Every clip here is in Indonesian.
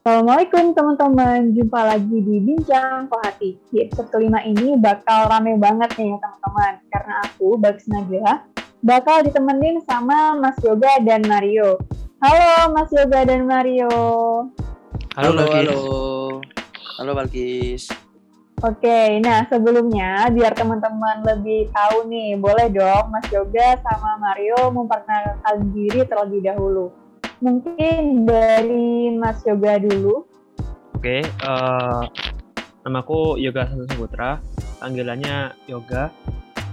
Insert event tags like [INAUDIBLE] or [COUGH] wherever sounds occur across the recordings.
Assalamualaikum teman-teman, jumpa lagi di Bincang Kohati. Di episode kelima ini bakal rame banget nih teman-teman, karena aku, Bagus Nagila, bakal ditemenin sama Mas Yoga dan Mario. Halo Mas Yoga dan Mario. Halo, Halo, Balkis. halo. Halo Balkis. Oke, nah sebelumnya biar teman-teman lebih tahu nih, boleh dong Mas Yoga sama Mario memperkenalkan diri terlebih dahulu. Mungkin dari Mas Yoga dulu. Oke, eh, namaku Yoga Santo Saputra, panggilannya Yoga.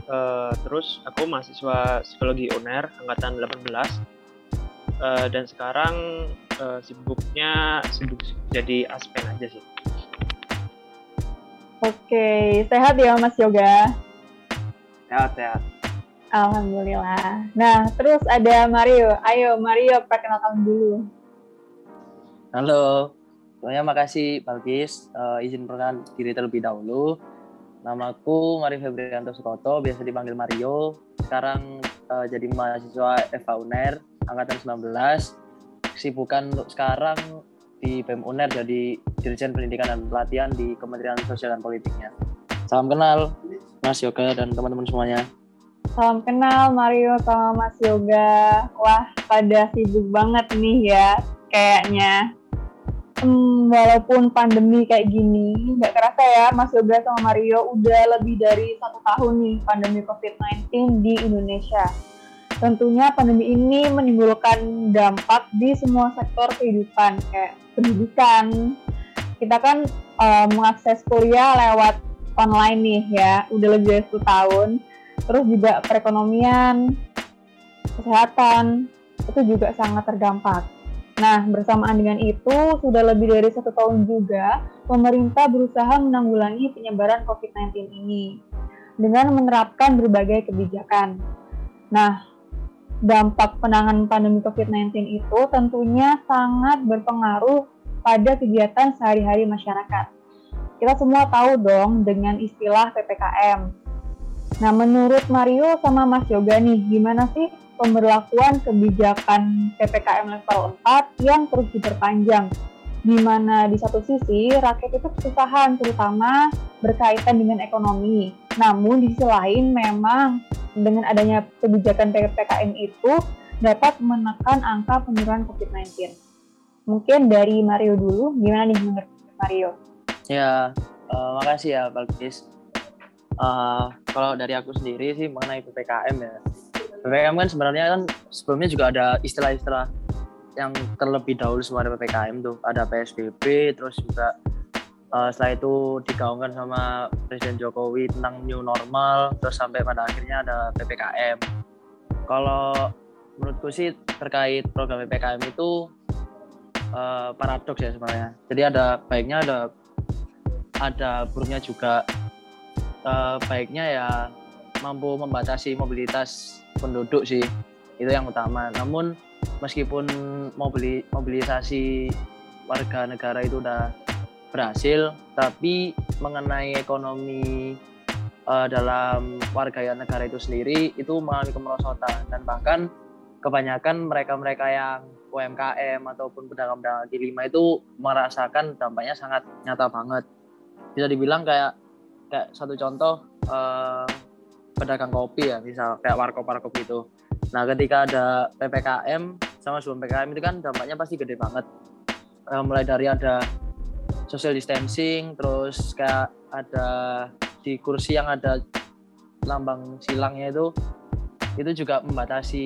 Eh, terus aku mahasiswa psikologi UNER angkatan 18. Eh, dan sekarang eh, sibuknya sibuk jadi aspen aja sih. Oke, sehat ya Mas Yoga? Sehat, sehat. Alhamdulillah. Nah, terus ada Mario. Ayo Mario, perkenalkan dulu. Halo. Semuanya makasih Balkis. Eh, izin perkenalkan diri terlebih dahulu. Namaku Mario Febrianto Sukoto, biasa dipanggil Mario. Sekarang eh, jadi mahasiswa FH UNER angkatan 19. Kesibukan untuk sekarang di BEM UNER jadi Dirjen Pendidikan dan Pelatihan di Kementerian Sosial dan Politiknya. Salam kenal Mas Yoga dan teman-teman semuanya. Salam kenal Mario sama Mas Yoga. Wah, pada sibuk banget nih ya, kayaknya. Hmm, walaupun pandemi kayak gini, nggak kerasa ya Mas Yoga sama Mario udah lebih dari satu tahun nih pandemi COVID-19 di Indonesia. Tentunya pandemi ini menimbulkan dampak di semua sektor kehidupan, kayak pendidikan. Kita kan eh, mengakses kuliah lewat online nih ya, udah lebih dari 10 tahun terus juga perekonomian, kesehatan, itu juga sangat terdampak. Nah, bersamaan dengan itu, sudah lebih dari satu tahun juga, pemerintah berusaha menanggulangi penyebaran COVID-19 ini dengan menerapkan berbagai kebijakan. Nah, dampak penanganan pandemi COVID-19 itu tentunya sangat berpengaruh pada kegiatan sehari-hari masyarakat. Kita semua tahu dong dengan istilah PPKM, Nah, menurut Mario sama Mas Yoga nih, gimana sih pemberlakuan kebijakan PPKM level 4 yang terus diperpanjang? Di mana di satu sisi rakyat itu kesusahan, terutama berkaitan dengan ekonomi. Namun di sisi lain memang dengan adanya kebijakan PPKM itu dapat menekan angka penurunan COVID-19. Mungkin dari Mario dulu, gimana nih menurut Mario? Ya, eh, makasih ya Balkis. Eh, kalau dari aku sendiri sih mengenai PPKM ya. PPKM kan sebenarnya kan sebelumnya juga ada istilah-istilah yang terlebih dahulu semua ada PPKM tuh. Ada PSBB, terus juga eh, setelah itu digaungkan sama Presiden Jokowi tentang new normal, terus sampai pada akhirnya ada PPKM. Kalau menurutku sih terkait program PPKM itu eh, paradoks ya sebenarnya. Jadi ada baiknya ada ada buruknya juga eh, baiknya ya mampu membatasi mobilitas penduduk sih. Itu yang utama. Namun meskipun mobili mobilisasi warga negara itu udah berhasil tapi mengenai ekonomi eh, dalam warga negara itu sendiri itu mengalami kemerosotan. Dan bahkan kebanyakan mereka-mereka yang UMKM ataupun pedagang-pedagang kaki lima itu merasakan dampaknya sangat nyata banget. Bisa dibilang kayak kayak satu contoh eh, pedagang kopi ya misal kayak warkop-warkop gitu. Nah ketika ada ppkm sama sebelum ppkm itu kan dampaknya pasti gede banget. Eh, mulai dari ada social distancing terus kayak ada di kursi yang ada lambang silangnya itu itu juga membatasi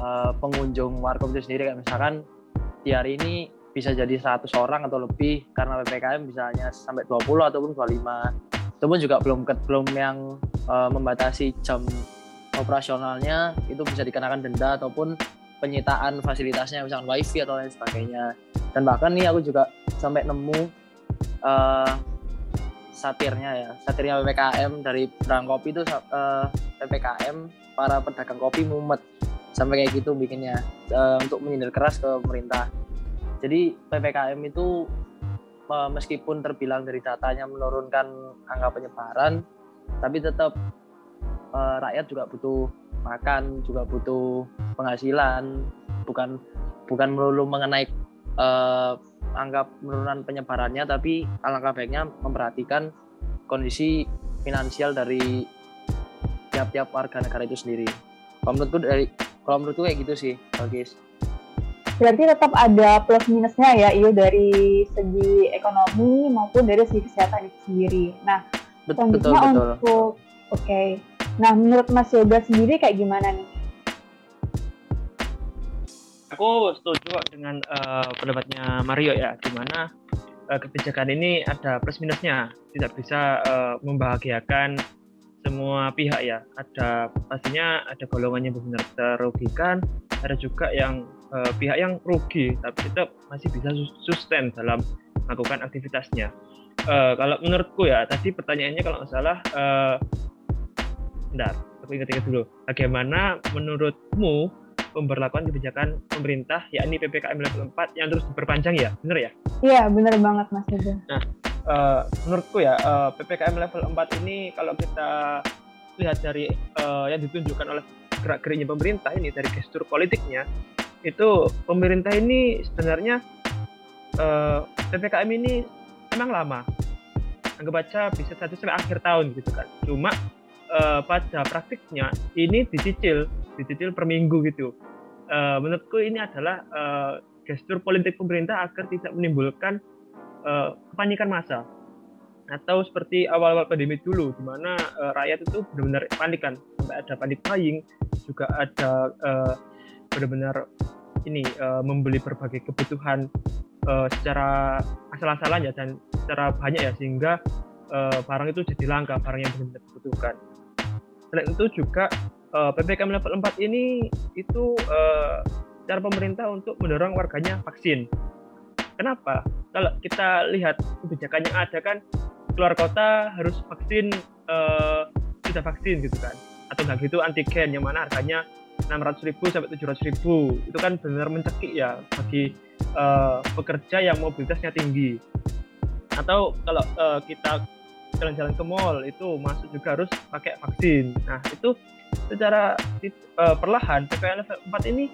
eh, pengunjung warkop itu sendiri. Kayak misalkan di hari ini bisa jadi 100 orang atau lebih karena PPKM bisa hanya sampai 20 ataupun 25 itu pun juga belum belum yang eh, membatasi jam operasionalnya itu bisa dikenakan denda ataupun penyitaan fasilitasnya misalkan wifi atau lain sebagainya. Dan bahkan nih aku juga sampai nemu eh, satirnya ya satirnya PPKM dari pedagang kopi itu eh, PPKM para pedagang kopi mumet. Sampai kayak gitu bikinnya eh, untuk menyindir keras ke pemerintah. Jadi PPKM itu meskipun terbilang dari datanya menurunkan angka penyebaran tapi tetap eh, rakyat juga butuh makan juga butuh penghasilan bukan bukan melulu mengenai eh, angka penurunan penyebarannya tapi alangkah baiknya memperhatikan kondisi finansial dari tiap-tiap warga negara itu sendiri. Kalau menurutku dari kalau menurutku kayak gitu sih, bagus. Berarti tetap ada plus minusnya ya, iyo dari segi ekonomi maupun dari segi kesehatan itu sendiri. Nah, betul betul. untuk oke. Okay. Nah, menurut Mas Yoga sendiri kayak gimana nih? Aku setuju dengan uh, pendapatnya Mario ya, di mana uh, kebijakan ini ada plus minusnya, tidak bisa uh, membahagiakan semua pihak ya. Ada pastinya ada golongan yang benar terugikan, ada juga yang uh, pihak yang rugi, tapi tetap masih bisa sustain dalam melakukan aktivitasnya. Uh, kalau menurutku ya, tadi pertanyaannya kalau nggak salah, uh, bentar, aku ingat-ingat dulu. Bagaimana menurutmu pemberlakuan kebijakan pemerintah yakni PPKM level 4 yang terus diperpanjang ya, benar ya? Iya, benar banget Mas Yuda. Nah, uh, menurutku ya uh, PPKM level 4 ini kalau kita lihat dari uh, yang ditunjukkan oleh gerak-geriknya pemerintah ini dari gestur politiknya itu pemerintah ini sebenarnya uh, PPKM ini memang lama. Anggap aja bisa satu sampai akhir tahun gitu kan. Cuma uh, pada praktiknya ini dicicil dicicil per minggu gitu. Uh, menurutku ini adalah uh, gestur politik pemerintah agar tidak menimbulkan uh, kepanikan massa. Atau seperti awal-awal pandemi dulu di mana uh, rakyat itu benar-benar panik kan. Sampai ada panik buying juga ada uh, benar-benar ini uh, membeli berbagai kebutuhan uh, secara asal-asalan ya dan secara banyak ya sehingga uh, barang itu jadi langka barang yang benar-benar dibutuhkan selain itu juga uh, ppkm level 4 ini itu uh, cara pemerintah untuk mendorong warganya vaksin. Kenapa? Kalau kita lihat kebijakan yang ada kan keluar kota harus vaksin uh, sudah vaksin gitu kan atau nggak gitu antigen yang mana harganya 600 ribu sampai 700 ribu. Itu kan benar mencekik ya bagi uh, pekerja yang mobilitasnya tinggi. Atau kalau uh, kita jalan-jalan ke mall itu masuk juga harus pakai vaksin. Nah itu secara uh, perlahan PPKM level 4 ini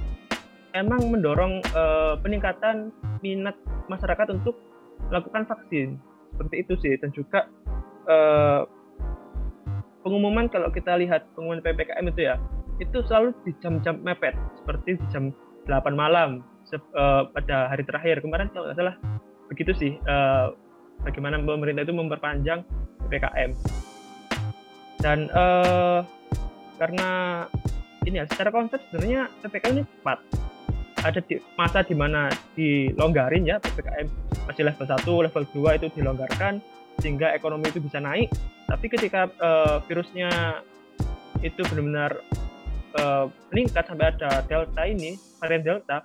emang mendorong uh, peningkatan minat masyarakat untuk melakukan vaksin. Seperti itu sih dan juga uh, pengumuman kalau kita lihat pengumuman PPKM itu ya itu selalu di jam-jam mepet seperti di jam 8 malam uh, pada hari terakhir. Kemarin kalau nggak salah begitu sih uh, bagaimana pemerintah itu memperpanjang PPKM dan uh, karena ini ya secara konsep sebenarnya ppkm ini cepat. Ada di masa di mana dilonggarin ya ppkm masih level 1 level 2 itu dilonggarkan sehingga ekonomi itu bisa naik. Tapi ketika uh, virusnya itu benar-benar uh, meningkat sampai ada delta ini varian delta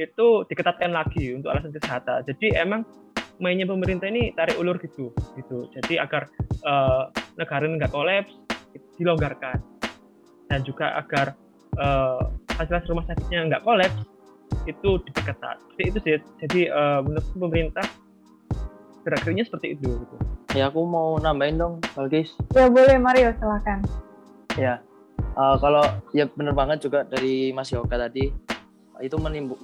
itu diketatkan lagi untuk alasan kesehatan jadi emang mainnya pemerintah ini tarik ulur gitu gitu jadi agar uh, negara nggak kolaps dilonggarkan dan juga agar uh, fasilitas rumah sakitnya nggak kolaps itu diperketat. Jadi itu sih. Jadi uh, menurut pemerintah gerak-geriknya seperti itu. Gitu. Ya aku mau nambahin dong, Balkis. Ya boleh Mario, silakan. Ya, uh, kalau ya benar banget juga dari Mas Yoga tadi itu menimbul,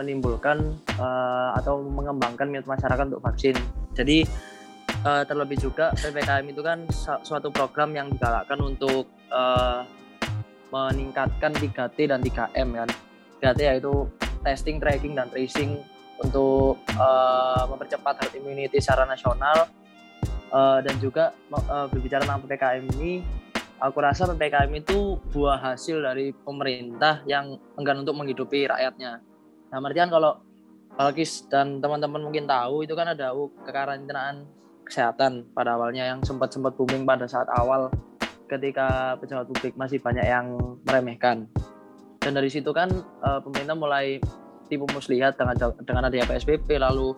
menimbulkan uh, atau mengembangkan minat masyarakat untuk vaksin. Jadi uh, terlebih juga ppkm itu kan suatu program yang digalakkan untuk uh, meningkatkan 3T dan 3M kan. 3T yaitu testing, tracking, dan tracing untuk uh, mempercepat herd immunity secara nasional uh, dan juga uh, berbicara tentang PPKM ini aku rasa PPKM itu buah hasil dari pemerintah yang enggan untuk menghidupi rakyatnya. Nah, artian kalau Balkis dan teman-teman mungkin tahu itu kan ada kekarantinaan kesehatan pada awalnya yang sempat sempat booming pada saat awal ketika pejabat publik masih banyak yang meremehkan. Dan dari situ kan uh, pemerintah mulai tipu muslihat dengan dengan adanya PSBB lalu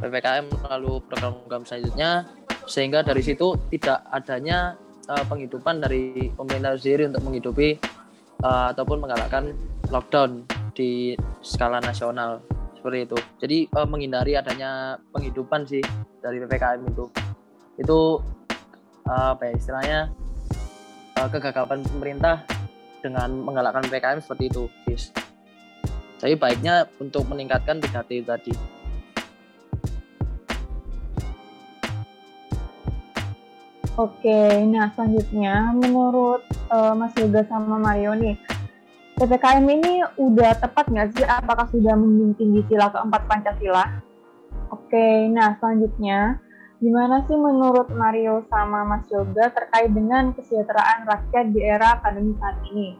PPKM lalu program-program selanjutnya sehingga dari situ tidak adanya uh, penghidupan dari pemerintah sendiri untuk menghidupi uh, ataupun menggalakkan lockdown di skala nasional seperti itu. Jadi uh, menghindari adanya penghidupan sih dari PPKM itu. Itu uh, apa ya istilahnya uh, kegagapan pemerintah dengan menggalakkan PKM seperti itu, guys. Jadi baiknya untuk meningkatkan 3T tadi. Oke, nah selanjutnya menurut uh, Mas Yoga sama Mario nih, PPKM ini udah tepat nggak sih? Apakah sudah menjunjung tinggi sila keempat Pancasila? Oke, nah selanjutnya, gimana sih menurut Mario sama Mas Yoga terkait dengan kesejahteraan rakyat di era pandemi saat ini?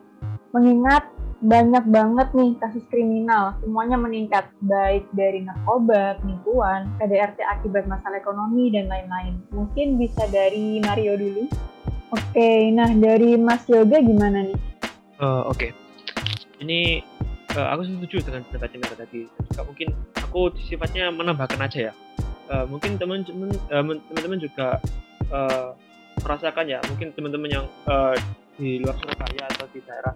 Mengingat banyak banget nih kasus kriminal, semuanya meningkat, baik dari narkoba, penipuan, KDRT akibat masalah ekonomi, dan lain-lain. Mungkin bisa dari Mario dulu. Oke, nah dari Mas Yoga gimana nih? Uh, Oke, okay. ini uh, aku setuju dengan pendapatnya Mira tadi. Juga mungkin aku sifatnya menambahkan aja ya. Uh, mungkin teman-teman uh, juga uh, merasakan ya, mungkin teman-teman yang uh, di luar Surabaya atau di daerah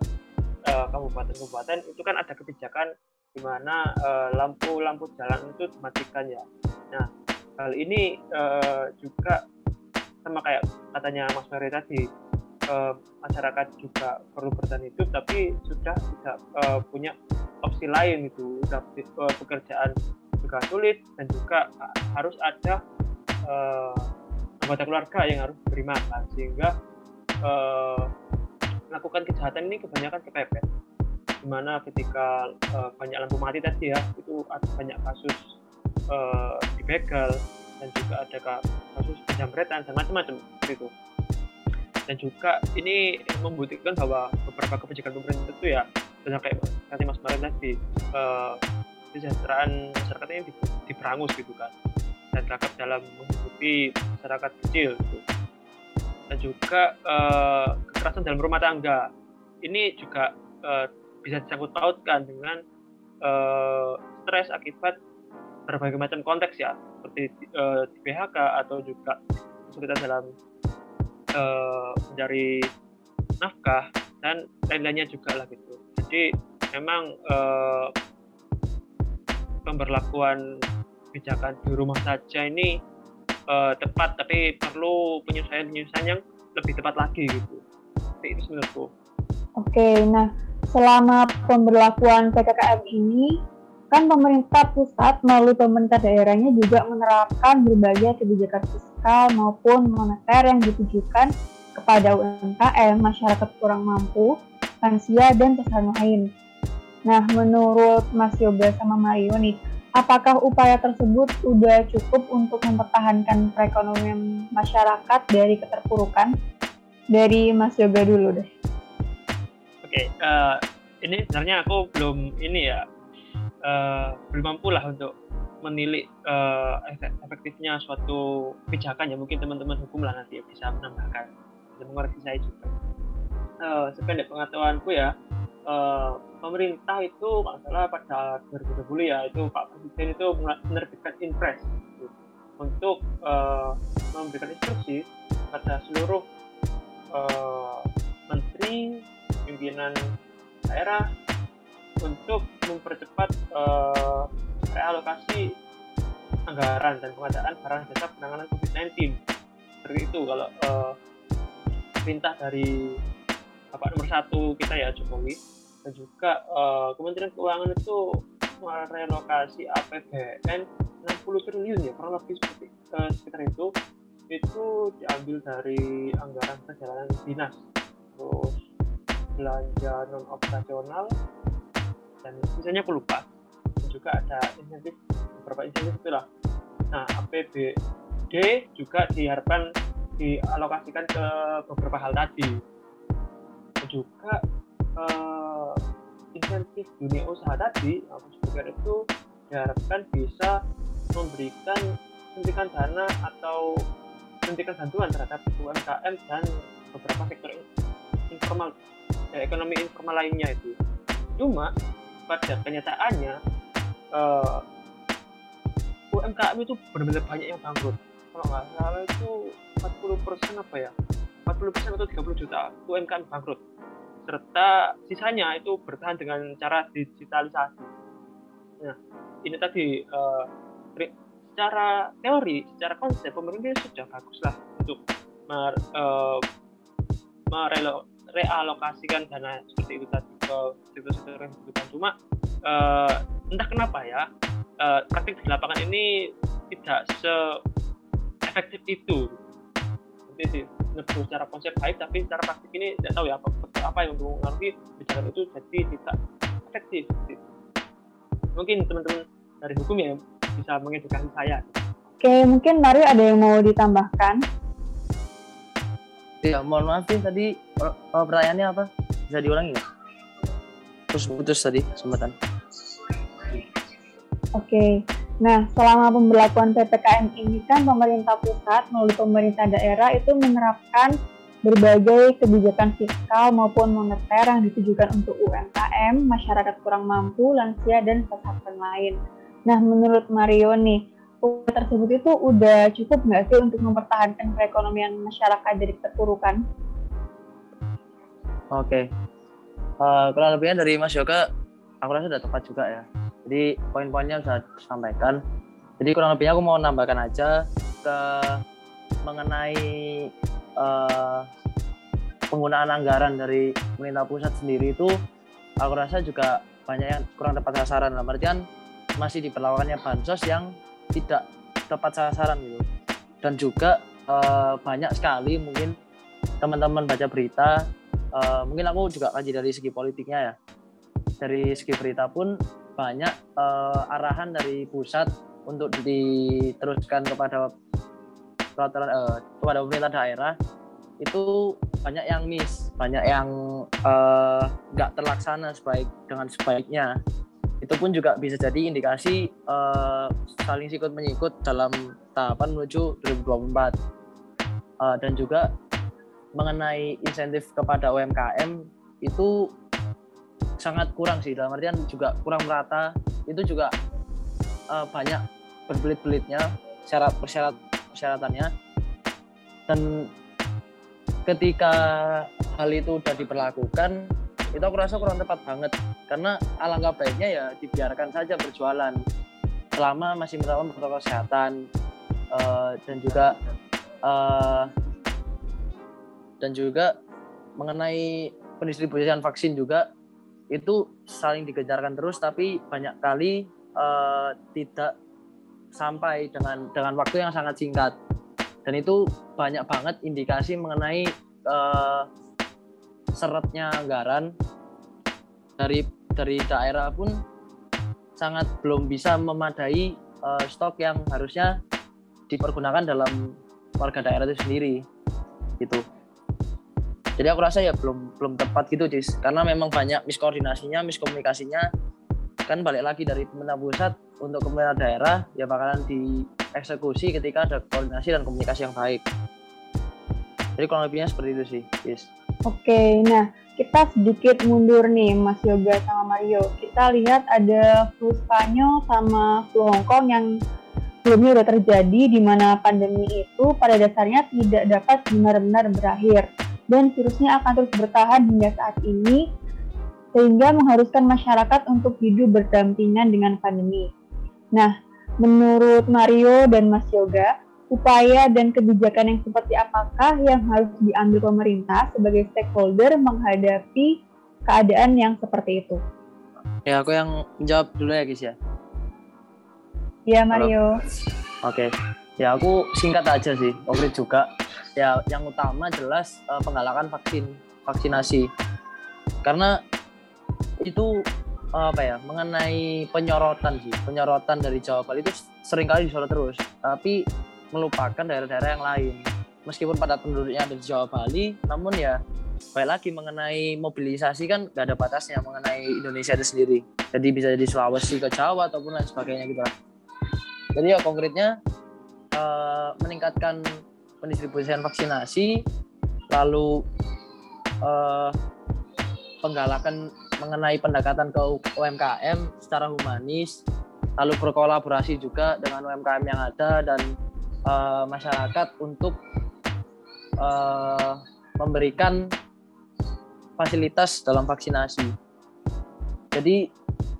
kabupaten-kabupaten uh, itu kan ada kebijakan di mana uh, lampu-lampu jalan itu dimatikan ya. Nah, hal ini uh, juga sama kayak katanya Mas Ferry tadi, uh, masyarakat juga perlu bertahan hidup tapi sudah tidak uh, punya opsi lain itu, sudah uh, pekerjaan juga sulit dan juga harus ada uh, anggota keluarga yang harus beri sehingga uh, melakukan kejahatan ini kebanyakan kepepet. Di mana ketika uh, banyak lampu mati tadi ya itu ada banyak kasus uh, dibegal dan juga ada kasus penjamretan dan macam-macam itu. Dan juga ini membuktikan bahwa beberapa kebijakan pemerintah itu ya banyak kayak tadi Mas Marin tadi uh, kesejahteraan masyarakat ini diperangus gitu kan. Dan terangkap dalam menghidupi masyarakat kecil gitu dan juga uh, kekerasan dalam rumah tangga. Ini juga uh, bisa disangkut pautkan dengan uh, stres akibat berbagai macam konteks ya seperti uh, di PHK atau juga kesulitan dalam uh, mencari nafkah dan lain-lainnya juga lah gitu. Jadi memang uh, pemberlakuan kebijakan di rumah saja ini uh, tepat tapi perlu penyesuaian-penyesuaian yang lebih tepat lagi gitu. Jadi itu menurutku. Oke, nah selama pemberlakuan PPKM ini kan pemerintah pusat melalui pemerintah daerahnya juga menerapkan berbagai kebijakan fiskal maupun moneter yang ditujukan kepada UMKM, masyarakat kurang mampu, lansia, dan pesan lain. Nah, menurut Mas Yoga sama Mario nih, apakah upaya tersebut sudah cukup untuk mempertahankan perekonomian masyarakat dari keterpurukan? Dari Mas Yoga dulu deh. Oke, okay, uh, eh, ini sebenarnya aku belum ini ya, uh, belum mampu lah untuk menilik uh, efektifnya suatu kebijakan ya mungkin teman-teman hukum lah nanti bisa menambahkan dan mengoreksi saya juga. Uh, sependek pengetahuanku ya, uh, pemerintah itu kalau salah pada 2020 ya itu Pak Presiden itu menerbitkan impres gitu, untuk uh, memberikan instruksi pada seluruh uh, menteri pimpinan daerah untuk mempercepat uh, realokasi anggaran dan pengadaan barang jasa penanganan COVID-19 seperti itu kalau uh, perintah dari Bapak nomor satu kita ya Jokowi. Dan juga uh, Kementerian Keuangan itu merelokasi APBN 60 triliun ya kurang lebih seperti uh, sekitar itu. Itu diambil dari anggaran perjalanan dinas. Terus belanja non operasional dan misalnya aku lupa. Dan juga ada insentif beberapa insentif itulah nah APBD juga diharapkan dialokasikan ke beberapa hal tadi juga uh, insentif dunia usaha tadi aku sebutkan itu diharapkan bisa memberikan suntikan dana atau suntikan bantuan terhadap UMKM dan beberapa sektor informal ya, ekonomi informal lainnya itu. Cuma pada kenyataannya uh, eh, UMKM itu benar-benar banyak yang bangkrut. Kalau nggak salah itu 40 persen apa ya 40 persen atau 30 juta UMKM bangkrut serta sisanya itu bertahan dengan cara digitalisasi. Nah, ini tadi uh, secara teori, secara konsep pemerintah sudah bagus lah untuk mer, uh, merealokasikan dana seperti itu tadi ke sektor-sektor yang dibutuhkan. Cuma uh, entah kenapa ya uh, praktik di lapangan ini tidak se efektif itu. seperti sih menurutku secara konsep baik tapi secara praktik ini tidak tahu ya apa apa yang mempengaruhi kebijakan itu jadi tidak efektif mungkin teman-teman dari hukum ya bisa mengedukasi saya Oke, mungkin Mario ada yang mau ditambahkan? Ya, mohon maaf sih tadi per- pertanyaannya apa? Bisa diulangi nggak? Terus putus tadi kesempatan. Oke. Nah, selama pemberlakuan PPKM ini kan pemerintah pusat melalui pemerintah daerah itu menerapkan berbagai kebijakan fiskal maupun moneter yang ditujukan untuk UMKM, masyarakat kurang mampu, lansia, dan sasaran lain. Nah, menurut Mario nih, upaya tersebut itu udah cukup nggak sih untuk mempertahankan perekonomian masyarakat dari keterpurukan? Oke. Eh, kalau lebihnya dari Mas Yoga, aku rasa sudah tepat juga ya. Jadi poin-poinnya sudah disampaikan. Jadi kurang lebihnya aku mau nambahkan aja ke mengenai eh, penggunaan anggaran dari pemerintah pusat sendiri itu, aku rasa juga banyak yang kurang tepat sasaran. Dalam artian masih diperlakukannya bansos yang tidak tepat sasaran gitu. Dan juga eh, banyak sekali mungkin teman-teman baca berita eh, mungkin aku juga kaji dari segi politiknya ya dari segi berita pun banyak eh, arahan dari pusat untuk diteruskan kepada peraturan eh, kepada pemerintah daerah itu banyak yang miss banyak yang eh, nggak terlaksana sebaik dengan sebaiknya. Itu pun juga bisa jadi indikasi eh, saling sikut menyikut dalam tahapan menuju 2024 Eh, dan juga mengenai insentif kepada UMKM itu sangat kurang sih. Dalam artian juga kurang merata. Itu juga eh, banyak berbelit-belitnya syarat persyarat persyaratannya. Dan ketika hal itu sudah diperlakukan itu aku rasa kurang tepat banget. Karena alangkah baiknya ya dibiarkan saja berjualan. Selama masih menerapkan protokol kesehatan eh, dan juga eh, dan juga mengenai pendistribusian vaksin juga itu saling dikejarkan terus tapi banyak kali eh, tidak sampai dengan dengan waktu yang sangat singkat. Dan itu banyak banget indikasi mengenai eh, seretnya anggaran dari dari daerah pun sangat belum bisa memadai eh, stok yang harusnya dipergunakan dalam warga daerah itu sendiri gitu jadi aku rasa ya belum belum tepat gitu Cis karena memang banyak miskoordinasinya miskomunikasinya. Kan balik lagi dari pemerintah pusat untuk pemerintah daerah ya bakalan dieksekusi ketika ada koordinasi dan komunikasi yang baik. Jadi kurang lebihnya seperti itu sih Cis Oke, nah kita sedikit mundur nih Mas Yoga sama Mario. Kita lihat ada flu Spanyol sama flu Hongkong yang sebelumnya udah terjadi di mana pandemi itu pada dasarnya tidak dapat benar-benar berakhir dan virusnya akan terus bertahan hingga saat ini sehingga mengharuskan masyarakat untuk hidup berdampingan dengan pandemi. Nah, menurut Mario dan Mas Yoga, upaya dan kebijakan yang seperti apakah yang harus diambil pemerintah sebagai stakeholder menghadapi keadaan yang seperti itu? ya aku yang menjawab dulu ya guys ya Ya, Mario. Oke, ya aku singkat aja sih, konkret juga. Ya, yang utama jelas eh, penggalakan vaksin, vaksinasi. Karena itu eh, apa ya, mengenai penyorotan sih, penyorotan dari Jawa Bali itu sering kali disorot terus, tapi melupakan daerah-daerah yang lain. Meskipun pada penduduknya ada di Jawa Bali, namun ya baik lagi mengenai mobilisasi kan gak ada batasnya mengenai Indonesia itu sendiri. Jadi bisa dari Sulawesi ke Jawa ataupun lain sebagainya gitu lah. Jadi ya konkretnya eh, meningkatkan pendistribusian vaksinasi, lalu eh, penggalakan mengenai pendekatan ke UMKM secara humanis, lalu berkolaborasi juga dengan UMKM yang ada dan eh, masyarakat untuk eh, memberikan fasilitas dalam vaksinasi. Jadi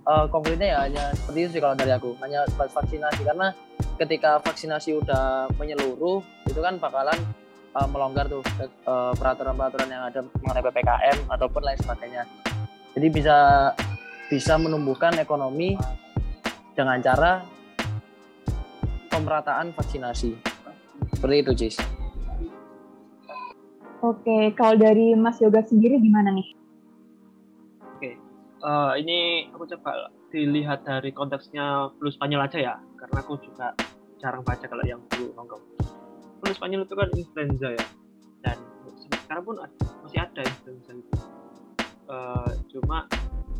eh, konkretnya ya hanya seperti itu sih kalau dari aku hanya sebatas vaksinasi. Karena ketika vaksinasi udah menyeluruh itu kan bakalan eh, melonggar tuh eh, peraturan-peraturan yang ada mengenai ppkm ataupun lain sebagainya. Jadi bisa bisa menumbuhkan ekonomi dengan cara pemerataan vaksinasi. Seperti itu Cis Oke, kalau dari Mas Yoga sendiri gimana nih? Uh, ini aku coba dilihat dari konteksnya flu Spanyol aja ya, karena aku juga jarang baca kalau yang flu Hongkong. Flu Spanyol itu kan influenza ya, dan sekarang pun masih ada influenza itu. Uh, cuma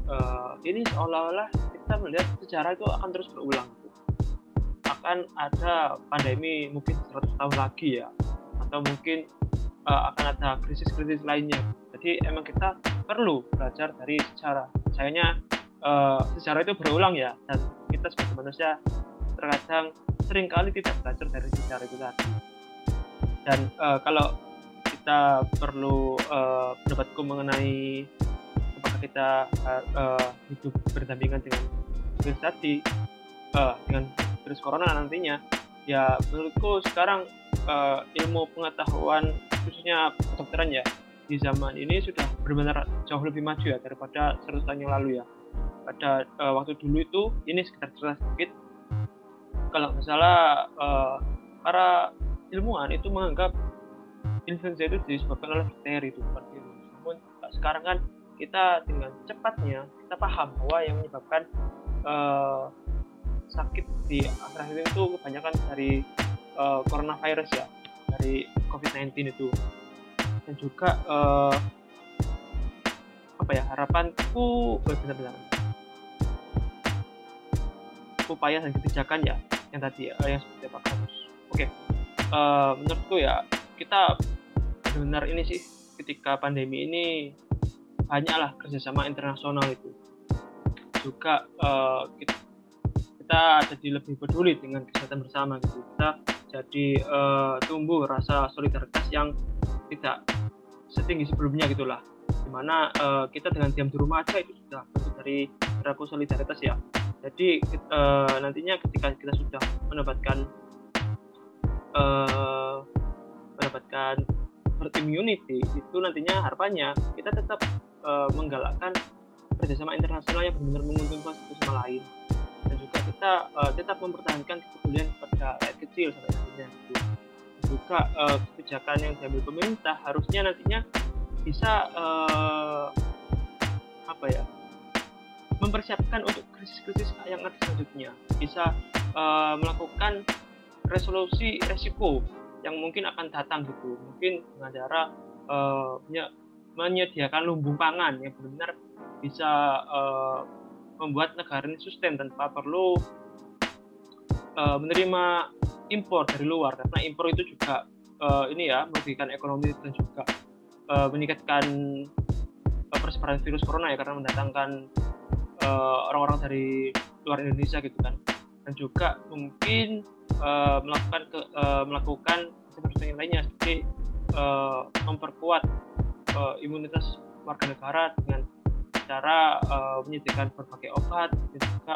uh, ini seolah-olah kita melihat sejarah itu akan terus berulang. Akan ada pandemi mungkin 100 tahun lagi ya, atau mungkin uh, akan ada krisis-krisis lainnya. Jadi emang kita perlu belajar dari sejarah. Sayangnya uh, sejarah itu berulang ya, dan kita sebagai manusia terkadang sering kali tidak belajar dari sejarah itu tadi. Dan uh, kalau kita perlu uh, pendapatku mengenai apakah kita uh, hidup berdampingan dengan virus tadi, uh, dengan virus corona nantinya, ya menurutku sekarang uh, ilmu pengetahuan khususnya kedokteran ya di zaman ini sudah benar-benar jauh lebih maju ya daripada 100 tahun yang lalu ya. Pada uh, waktu dulu itu ini sekitar cerita sedikit kalau misalnya uh, para ilmuwan itu menganggap influenza itu disebabkan oleh bakteri itu bukan virus. Namun sekarang kan kita dengan cepatnya kita paham bahwa yang menyebabkan uh, sakit di akhir-akhir itu kebanyakan dari uh, coronavirus ya dari COVID-19 itu dan juga uh, apa ya harapanku oh, benar-benar upaya dan kebijakan ya yang tadi uh, yang seperti apa kamus oke okay. uh, menurutku ya kita benar ini sih ketika pandemi ini banyaklah kerjasama internasional itu juga uh, kita, kita jadi lebih peduli dengan kesehatan bersama gitu kita jadi uh, tumbuh rasa solidaritas yang tidak setinggi sebelumnya gitulah. Di mana uh, kita dengan diam di rumah aja itu sudah bentuk dari perilaku solidaritas ya. Jadi uh, nantinya ketika kita sudah mendapatkan uh, mendapatkan herd immunity itu nantinya harapannya kita tetap uh, menggalakkan kerjasama internasional yang benar-benar menguntungkan satu sama lain. Dan juga kita uh, tetap mempertahankan kepedulian pada rakyat kecil sampai akhirnya. Juga uh, kebijakan yang diambil pemerintah harusnya nantinya bisa uh, apa ya mempersiapkan untuk krisis-krisis yang ada selanjutnya. Bisa uh, melakukan resolusi resiko yang mungkin akan datang gitu. Mungkin dengan cara uh, menyediakan lumbung pangan yang benar-benar bisa uh, membuat negara ini sustain tanpa perlu uh, menerima impor dari luar karena impor itu juga uh, ini ya merugikan ekonomi dan juga uh, meningkatkan uh, persebaran virus corona ya karena mendatangkan orang-orang uh, dari luar Indonesia gitu kan. Dan juga mungkin uh, melakukan ke, uh, melakukan yang lainnya seperti uh, memperkuat uh, imunitas warga negara dengan cara uh, menyediakan berbagai obat dan juga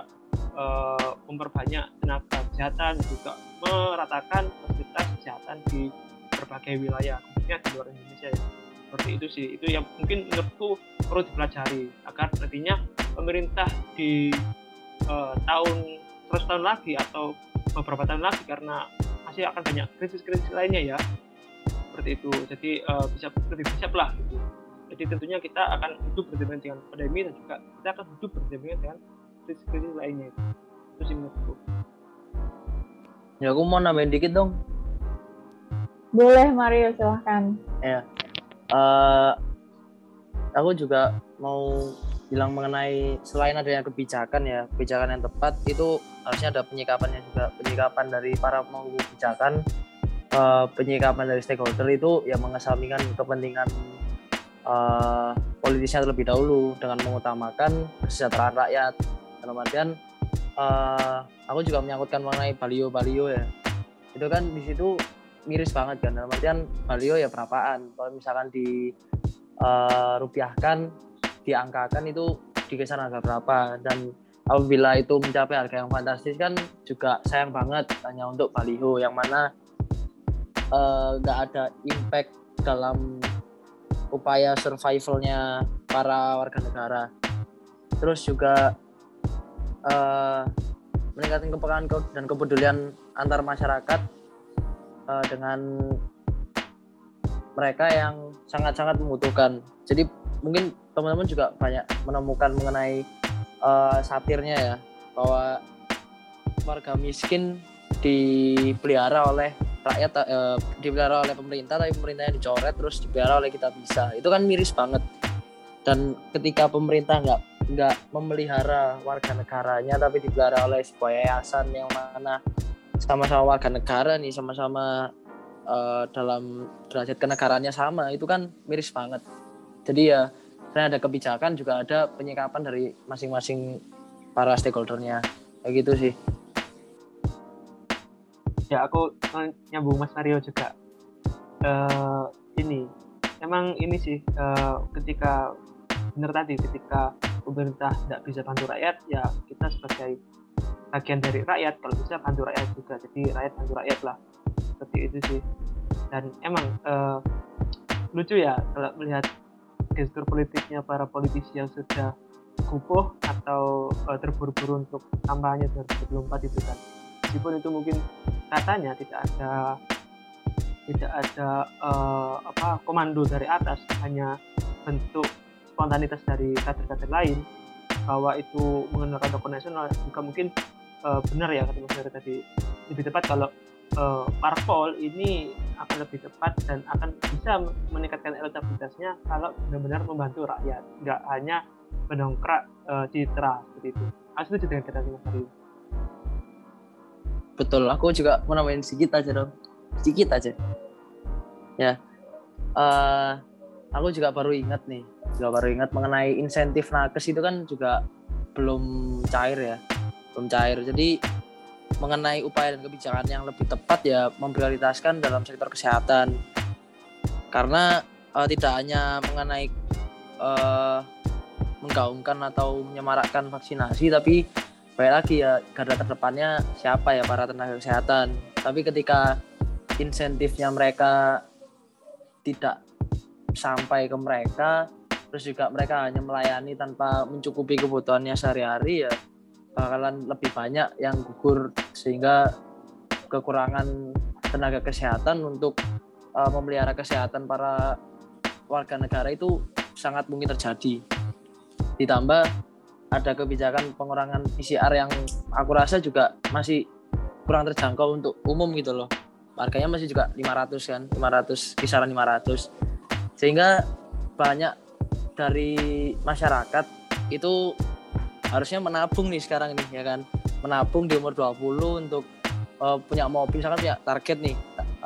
uh, memperbanyak tenaga kesehatan juga meratakan fasilitas kesehatan di berbagai wilayah khususnya di luar Indonesia ya. seperti itu sih itu yang mungkin menurutku perlu dipelajari agar nantinya pemerintah di uh, tahun terus tahun lagi atau beberapa tahun lagi karena masih akan banyak krisis-krisis lainnya ya seperti itu jadi uh, bisa lebih siap lah gitu jadi tentunya kita akan hidup berdampingan dengan pandemi dan juga kita akan hidup berdampingan dengan krisis-krisis lainnya itu. Itu sih menurutku. Ya aku mau nambahin dikit dong. Boleh Mario silahkan. Ya. Uh, aku juga mau bilang mengenai selain adanya kebijakan ya kebijakan yang tepat itu harusnya ada penyikapannya juga penyikapan dari para pemangku kebijakan uh, penyikapan dari stakeholder itu yang mengesampingkan kepentingan uh, politisnya terlebih dahulu dengan mengutamakan kesejahteraan rakyat dalam artian uh, aku juga menyangkutkan mengenai balio-balio ya. Itu kan di situ miris banget kan dalam artian balio ya berapaan. Kalau misalkan di uh, rupiahkan diangkakan itu digeser harga berapa. Dan apabila itu mencapai harga yang fantastis kan juga sayang banget hanya untuk baliho yang mana nggak uh, ada impact dalam upaya survivalnya para warga negara. Terus juga uh, meningkatkan kepekaan dan kepedulian antar masyarakat uh, dengan mereka yang sangat-sangat membutuhkan. Jadi mungkin teman-teman juga banyak menemukan mengenai uh, satirnya ya bahwa warga miskin dipelihara oleh rakyat uh, dipelihara oleh pemerintah tapi pemerintahnya dicoret terus dipelihara oleh kita bisa itu kan miris banget dan ketika pemerintah nggak nggak memelihara warga negaranya tapi dipelihara oleh sebuah yayasan yang mana sama-sama warga negara nih sama-sama uh, dalam derajat kenegaraannya sama. Itu kan miris banget. Jadi ya selain ada kebijakan juga ada penyikapan dari masing-masing para stakeholdernya. Kayak gitu sih. Ya aku nyambung Mas Mario juga. Uh, ini emang ini sih uh, ketika benar tadi ketika pemerintah tidak bisa bantu rakyat ya kita sebagai bagian dari rakyat kalau bisa bantu rakyat juga. Jadi rakyat bantu rakyat lah. Seperti itu sih. Dan emang uh, lucu ya kalau melihat gestur politiknya para politisi yang sudah kukuh atau uh, terburu-buru untuk kampanye 2024 itu kan. Meskipun itu mungkin katanya tidak ada tidak ada uh, apa komando dari atas hanya bentuk spontanitas dari kader-kader lain bahwa itu mengenalkan tokoh nasional juga mungkin uh, benar ya kata Mas tadi. Lebih tepat kalau uh, parpol ini akan lebih tepat dan akan bisa meningkatkan elektabilitasnya kalau benar-benar membantu rakyat nggak hanya mendongkrak uh, citra seperti itu. Aku setuju dengan kata Mas Aryo betul aku juga mau nambahin sedikit aja dong. Sedikit aja. Ya. Uh, aku juga baru ingat nih juga baru ingat mengenai insentif nakes itu kan juga belum cair ya belum cair. Jadi mengenai upaya dan kebijakan yang lebih tepat ya memprioritaskan dalam sektor kesehatan. Karena uh, tidak hanya mengenai uh, menggaungkan atau menyemarakkan vaksinasi tapi baik lagi ya garda terdepannya siapa ya para tenaga kesehatan. Tapi ketika insentifnya mereka tidak sampai ke mereka terus juga mereka hanya melayani tanpa mencukupi kebutuhannya sehari-hari ya bakalan lebih banyak yang gugur sehingga kekurangan tenaga kesehatan untuk uh, memelihara kesehatan para warga negara itu sangat mungkin terjadi ditambah ada kebijakan pengurangan PCR yang aku rasa juga masih kurang terjangkau untuk umum gitu loh. Harganya masih juga 500 kan, 500 kisaran 500. Sehingga banyak dari masyarakat itu harusnya menabung nih sekarang nih ya kan. Menabung di umur 20 untuk uh, punya mobil misalkan punya target nih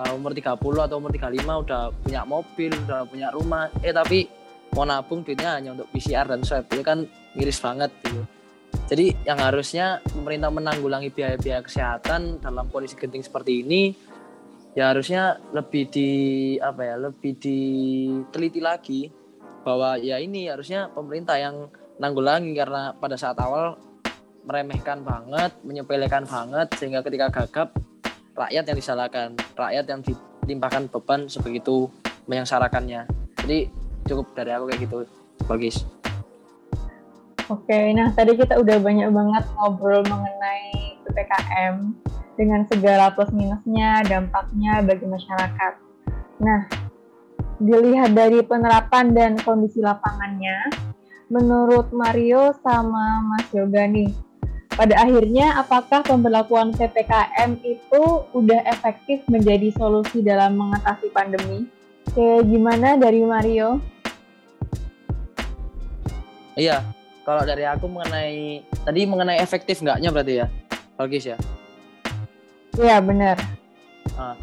uh, umur 30 atau umur 35 udah punya mobil, udah punya rumah. Eh tapi mau nabung duitnya hanya untuk PCR dan swab itu kan miris banget gitu. Jadi yang harusnya pemerintah menanggulangi biaya-biaya kesehatan dalam kondisi genting seperti ini ya harusnya lebih di apa ya lebih diteliti lagi bahwa ya ini harusnya pemerintah yang nanggulangi karena pada saat awal meremehkan banget, menyepelekan banget sehingga ketika gagap rakyat yang disalahkan, rakyat yang dilimpahkan beban sebegitu menyengsarakannya. Jadi cukup dari aku kayak gitu bagus oke nah tadi kita udah banyak banget ngobrol mengenai ppkm dengan segala plus minusnya dampaknya bagi masyarakat nah dilihat dari penerapan dan kondisi lapangannya menurut Mario sama Mas Yoga nih pada akhirnya apakah pemberlakuan PPKM itu udah efektif menjadi solusi dalam mengatasi pandemi? Oke, gimana dari Mario? Iya, kalau dari aku mengenai tadi mengenai efektif enggaknya berarti ya, Bagus ya? Iya benar. Nah,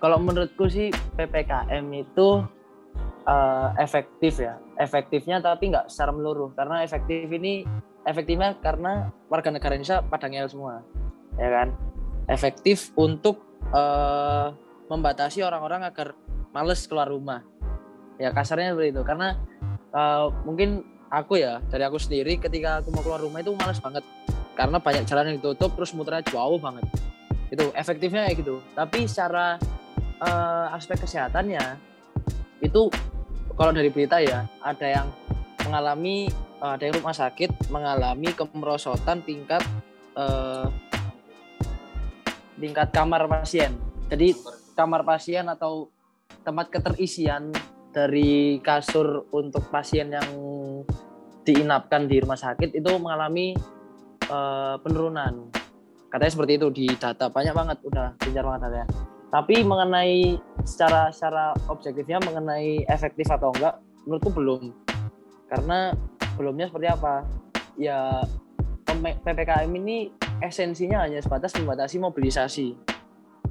kalau menurutku sih ppkm itu uh, efektif ya, efektifnya tapi nggak secara meluruh karena efektif ini efektifnya karena warga negara Indonesia pada ngel semua, ya kan? Efektif untuk uh, membatasi orang-orang agar males keluar rumah. Ya kasarnya seperti itu. Karena uh, mungkin aku ya dari aku sendiri ketika aku mau keluar rumah itu males banget. Karena banyak jalan yang ditutup terus muternya jauh banget. Itu efektifnya kayak gitu. Tapi secara uh, aspek kesehatannya itu kalau dari berita ya ada yang mengalami uh, ada yang rumah sakit mengalami kemerosotan tingkat uh, tingkat kamar pasien jadi kamar pasien atau tempat keterisian dari kasur untuk pasien yang diinapkan di rumah sakit itu mengalami uh, penurunan. Katanya seperti itu di data banyak banget udah gencar banget datanya. Tapi mengenai secara secara objektifnya mengenai efektif atau enggak menurutku belum. Karena belumnya seperti apa? Ya PPKM ini esensinya hanya sebatas membatasi mobilisasi.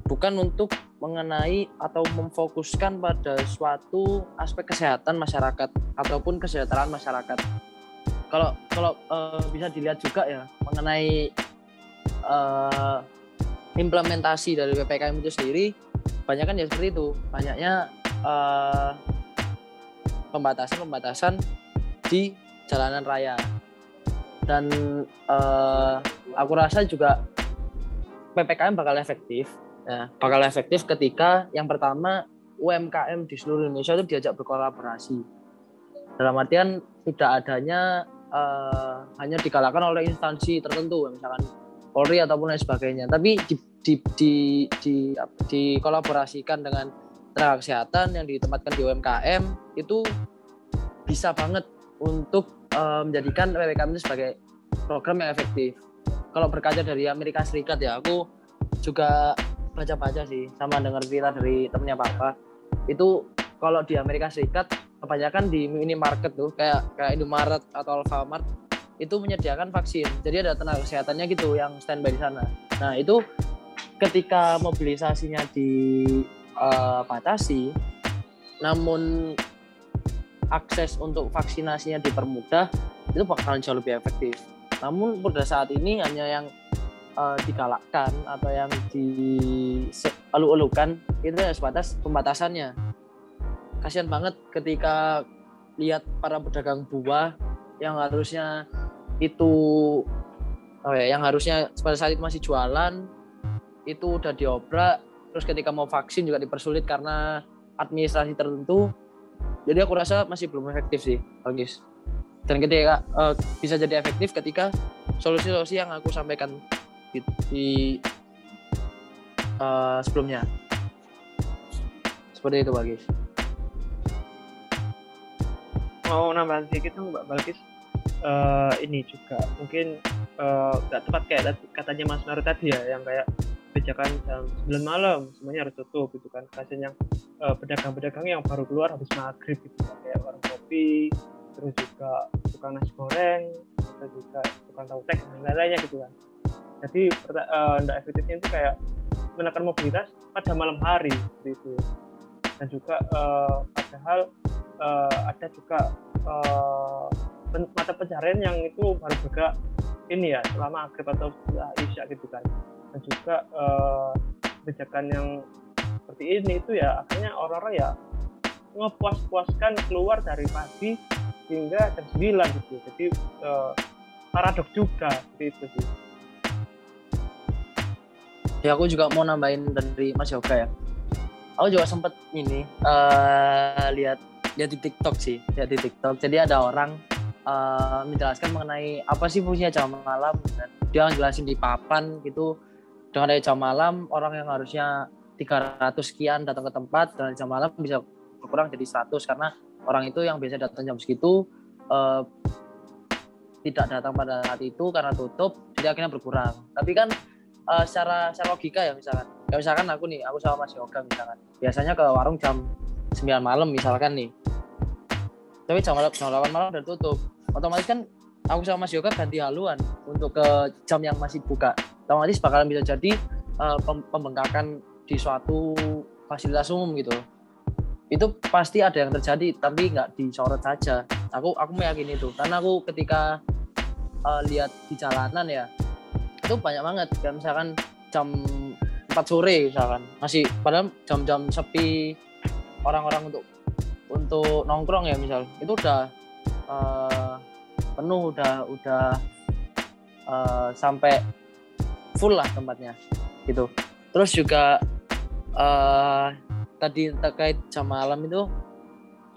Bukan untuk mengenai atau memfokuskan pada suatu aspek kesehatan masyarakat ataupun kesejahteraan masyarakat kalau kalau uh, bisa dilihat juga ya mengenai uh, implementasi dari ppkm itu sendiri banyak kan ya seperti itu. Banyaknya uh, pembatasan-pembatasan di jalanan raya. Dan uh, aku rasa juga ppkm bakal efektif ya. Bakal efektif ketika yang pertama UMKM di seluruh Indonesia itu diajak berkolaborasi. Dalam artian tidak adanya uh, hanya dikalahkan oleh instansi tertentu misalkan Polri ataupun lain sebagainya. Tapi di, di, di, di, dikolaborasikan dengan tenaga kesehatan yang ditempatkan di UMKM itu bisa banget untuk uh, menjadikan PPKM itu sebagai program yang efektif. Kalau berkaca dari Amerika Serikat ya aku juga baca-baca sih sama dengar cerita dari temennya papa. Itu kalau di Amerika Serikat kebanyakan di minimarket tuh kayak kayak Indomaret atau Alfamart itu menyediakan vaksin. Jadi ada tenaga kesehatannya gitu yang standby di sana. Nah, itu ketika mobilisasinya dibatasi uh, namun akses untuk vaksinasinya dipermudah, itu bakalan jauh lebih efektif. Namun pada saat ini hanya yang uh, digalakkan atau yang dielu-elukan itu ya sebatas pembatasannya kasihan banget ketika lihat para pedagang buah yang harusnya itu oh ya, yang harusnya pada saat itu masih jualan itu udah diobrak terus ketika mau vaksin juga dipersulit karena administrasi tertentu. Jadi aku rasa masih belum efektif sih Agis dan ketika uh, bisa jadi efektif ketika solusi-solusi yang aku sampaikan di, di uh, sebelumnya. Seperti itu Bagis mau nambahin sedikit dong Mbak Balkis uh, ini juga. Mungkin eh, nggak uh, tepat kayak katanya Mas Naru tadi ya yang kayak kebijakan jam 9 malam semuanya harus tutup gitu kan. Kasian yang uh, pedagang-pedagang yang baru keluar habis maghrib gitu kan kayak warung kopi terus juga tukang nasi goreng terus juga tukang tahu tek dan lain-lainnya gitu kan. Jadi uh, efektifnya itu kayak menekan mobilitas pada malam hari seperti itu. Dan juga uh, padahal uh, ada juga uh, mata pencarian yang itu baru bergerak ini ya selama akhir atau setelah isya gitu kan. Dan juga uh, yang seperti ini itu ya akhirnya orang-orang ya ngepuas-puaskan keluar dari pagi hingga jam 9 gitu. Jadi uh, paradok juga seperti itu ya aku juga mau nambahin dari Mas Yoga ya. Aku juga sempet ini uh, lihat ya di TikTok sih ya di TikTok. Jadi ada orang uh, menjelaskan mengenai apa sih fungsinya jam malam dan dia ngejelasin di papan gitu dengan ada jam malam orang yang harusnya 300 sekian datang ke tempat dan jam malam bisa berkurang jadi 100 karena orang itu yang biasa datang jam segitu uh, tidak datang pada saat itu karena tutup jadi akhirnya berkurang. Tapi kan uh, secara secara logika ya misalkan. Ya misalkan aku nih aku sama Mas Yoga misalkan. Biasanya ke warung jam 9 malam misalkan nih tapi jam, jam 8 malam udah tutup. Otomatis kan aku sama Mas Yoga ganti haluan untuk ke jam yang masih buka. Otomatis bakalan bisa jadi uh, pembengkakan di suatu fasilitas umum gitu. Itu pasti ada yang terjadi tapi nggak disorot saja. Aku aku meyakini itu. Karena aku ketika uh, lihat di jalanan ya itu banyak banget. Kan misalkan jam 4 sore misalkan. Masih padahal jam-jam sepi orang-orang untuk untuk nongkrong ya misal. Itu udah uh, penuh udah udah uh, sampai full lah tempatnya gitu. Terus juga uh, tadi terkait jam malam itu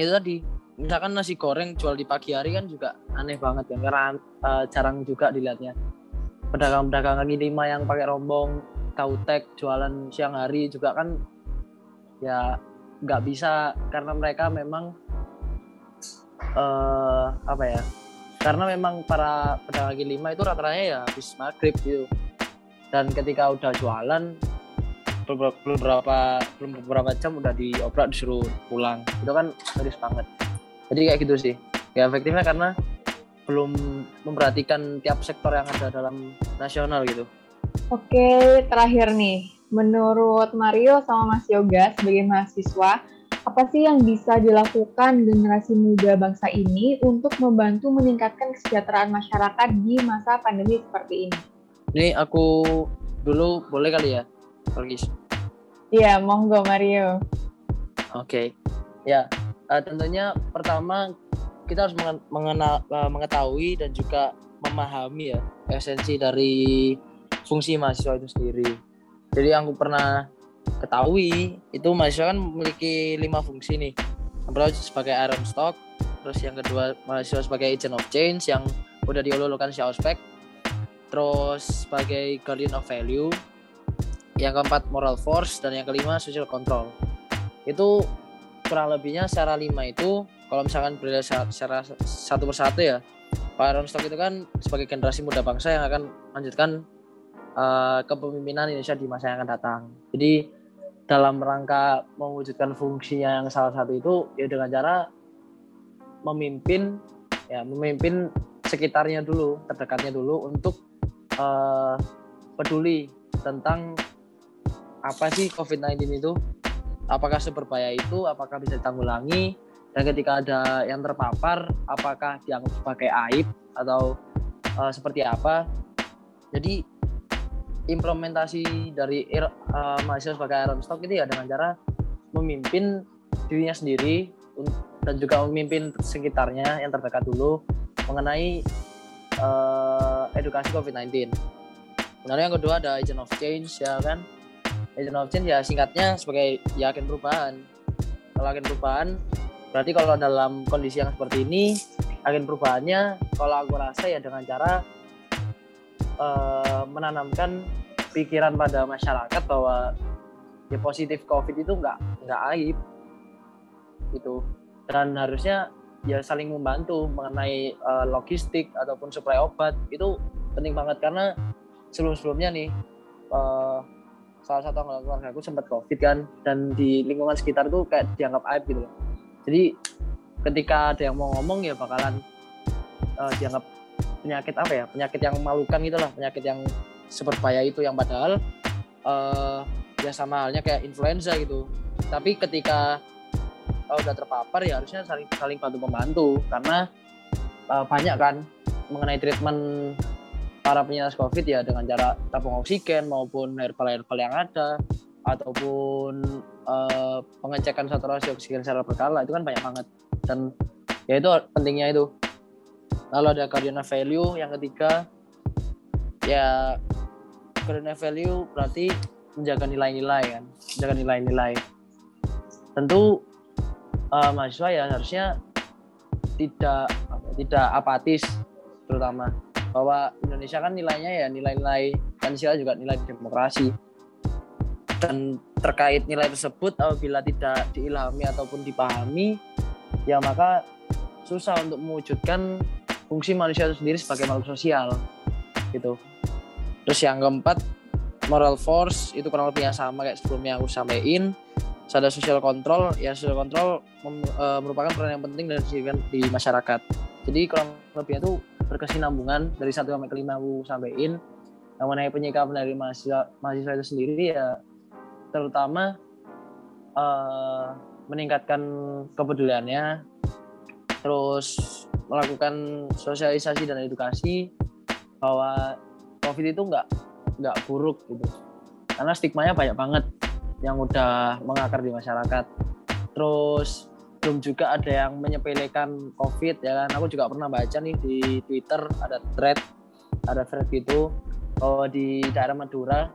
itu tadi misalkan nasi goreng jual di pagi hari kan juga aneh banget kan karena uh, jarang juga dilihatnya. Pedagang-pedagang kaki lima yang pakai rombong tahu tek jualan siang hari juga kan ya nggak bisa karena mereka memang eh apa ya karena memang para pedagang kaki lima itu rata-ratanya ya habis maghrib gitu. Dan ketika udah jualan belum beberapa belum beberapa jam udah dioprak disuruh pulang. Itu kan miris banget. Jadi kayak gitu sih. Ya efektifnya karena belum memperhatikan tiap sektor yang ada dalam nasional gitu Oke, terakhir nih. Menurut Mario sama Mas Yoga sebagai mahasiswa, apa sih yang bisa dilakukan generasi muda bangsa ini untuk membantu meningkatkan kesejahteraan masyarakat di masa pandemi seperti ini? ini aku dulu boleh kali ya Pergis Iya, monggo Mario. Oke, ya eh, tentunya pertama kita harus mengen- mengenal, eh, mengetahui dan juga memahami ya esensi dari fungsi mahasiswa itu sendiri. Jadi yang aku pernah ketahui itu mahasiswa kan memiliki lima fungsi nih. Yang pertama sebagai iron stock, terus yang kedua mahasiswa sebagai agent of change yang udah diololokan si ospek, terus sebagai guardian of value, yang keempat moral force dan yang kelima social control itu kurang lebihnya secara lima itu kalau misalkan berdasar secara satu persatu ya Pak Aaron Stock itu kan sebagai generasi muda bangsa yang akan melanjutkan eh, kepemimpinan Indonesia di masa yang akan datang. Jadi dalam rangka mewujudkan fungsinya yang salah satu itu ya dengan cara memimpin ya memimpin sekitarnya dulu terdekatnya dulu untuk eh, peduli tentang apa sih COVID-19 itu. Apakah seberbahaya itu apakah bisa ditanggulangi dan ketika ada yang terpapar apakah dianggap sebagai aib atau eh, seperti apa. Jadi implementasi dari eh, mahasiswa sebagai Iron Stock itu ya dengan cara memimpin dirinya sendiri dan juga memimpin sekitarnya yang terdekat dulu mengenai eh, edukasi COVID-19 Kemudian yang kedua ada agent of change ya kan? Agent of change ya singkatnya sebagai ya agen perubahan. Kalau agen perubahan berarti kalau dalam kondisi yang seperti ini agen perubahannya kalau aku rasa ya dengan cara eh, menanamkan pikiran pada masyarakat bahwa ya positif covid itu nggak nggak aib itu dan harusnya ya saling membantu mengenai eh, logistik ataupun suplai obat itu penting banget. Karena sebelum-sebelumnya nih eh, salah satu anggota keluarga aku sempat covid kan dan di lingkungan sekitar tuh kayak dianggap aib gitu jadi ketika ada yang mau ngomong ya bakalan eh, dianggap penyakit apa ya? Penyakit yang memalukan gitu lah penyakit yang seberbahaya itu yang padahal eh, ya sama halnya kayak influenza gitu. Tapi ketika eh, udah terpapar ya harusnya saling saling bantu membantu. Karena eh, banyak kan mengenai treatment para penyintas COVID ya dengan cara tabung oksigen maupun herbal-herbal yang ada ataupun eh, pengecekan saturasi oksigen secara berkala itu kan banyak banget. Dan ya itu pentingnya itu lalu ada guardian of value yang ketiga. Ya guardian of value berarti menjaga nilai-nilai kan menjaga nilai-nilai. Tentu eh, mahasiswa ya harusnya tidak tidak apatis terutama. Bahwa Indonesia kan nilainya ya nilai-nilai Pancasila juga nilai demokrasi. Dan terkait nilai tersebut apabila tidak diilhami ataupun dipahami ya maka susah untuk mewujudkan fungsi manusia itu sendiri sebagai makhluk sosial gitu. Terus yang keempat moral force itu kurang lebihnya sama kayak sebelumnya aku sampaikan. Ada social control ya social control mem- eh, merupakan peran yang penting dari di masyarakat. Jadi kurang lebihnya itu berkesinambungan dari satu sampai kelima aku sampaikan. Yang mengenai penyikapan dari mahasiswa mahasiswa itu sendiri ya terutama eh, meningkatkan kepeduliannya. Terus melakukan sosialisasi dan edukasi bahwa covid itu nggak nggak buruk gitu. Karena stigmanya banyak banget yang udah mengakar di masyarakat. Terus belum juga ada yang menyepelekan covid ya kan? Aku juga pernah baca nih di twitter ada thread ada thread gitu bahwa di daerah Madura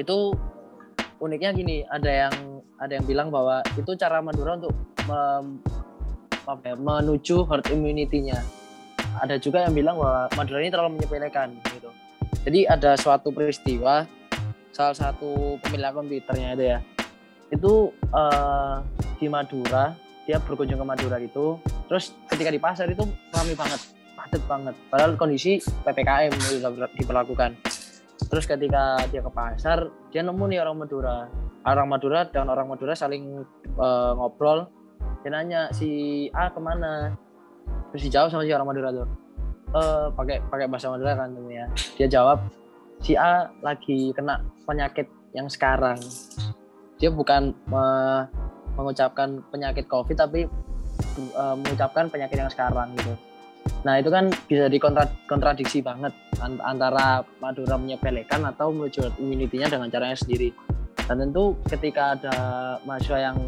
itu uniknya gini ada yang ada yang bilang bahwa itu cara Madura untuk apa ya, menuju herd immunity-nya. Ada juga yang bilang bahwa Madura ini terlalu menyepelekan gitu. Jadi ada suatu peristiwa salah satu pemilik akun twitternya itu ya itu uh, di Madura dia berkunjung ke Madura itu terus ketika di pasar itu ramai banget padat banget. Padahal kondisi ppkm sudah diberlakukan terus ketika dia ke pasar dia nemu nih orang Madura. Orang Madura dan orang Madura saling uh, ngobrol dia nanya si A ke mana terus dijawab sama si orang Madura tuh uh, pakai pakai bahasa Madura kan tentunya dia jawab si A lagi kena penyakit yang sekarang dia bukan uh, mengucapkan penyakit COVID tapi uh, mengucapkan penyakit yang sekarang gitu. Nah itu kan bisa dikontradiksi banget antara Madura menyepelekan atau menuju immunity-nya dengan caranya sendiri. Dan tentu ketika ada mahasiswa yang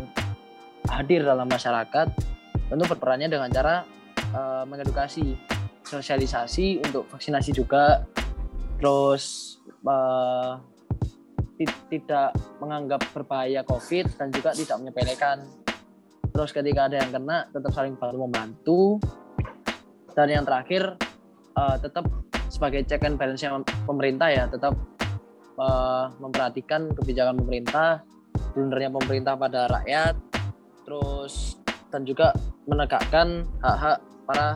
hadir dalam masyarakat, tentu berperannya dengan cara uh, mengedukasi, sosialisasi untuk vaksinasi juga, terus uh, tidak menganggap berbahaya COVID dan juga tidak menyepelekan. Terus ketika ada yang kena, tetap saling bantu membantu. Dan yang terakhir, uh, tetap sebagai check and balance pemerintah ya, tetap uh, memperhatikan kebijakan pemerintah, blundernya pemerintah pada rakyat, terus dan juga menegakkan hak-hak para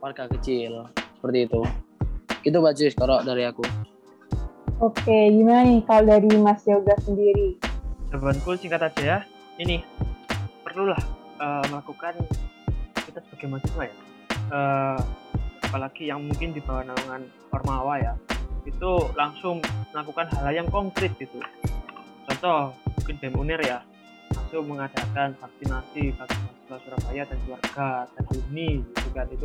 warga kecil seperti itu. Itu baju kalau dari aku. Oke, gimana nih kalau dari Mas Yoga sendiri? Jawabanku singkat aja ya. Ini perlulah uh, melakukan kita sebagai mahasiswa ya. Uh, apalagi yang mungkin di bawah naungan Ormawa ya. Itu langsung melakukan hal, hal yang konkret gitu. Contoh mungkin BEM UNER ya langsung mengadakan vaksinasi bagi mahasiswa Surabaya dan keluarga dan alumni gitu kan. Itu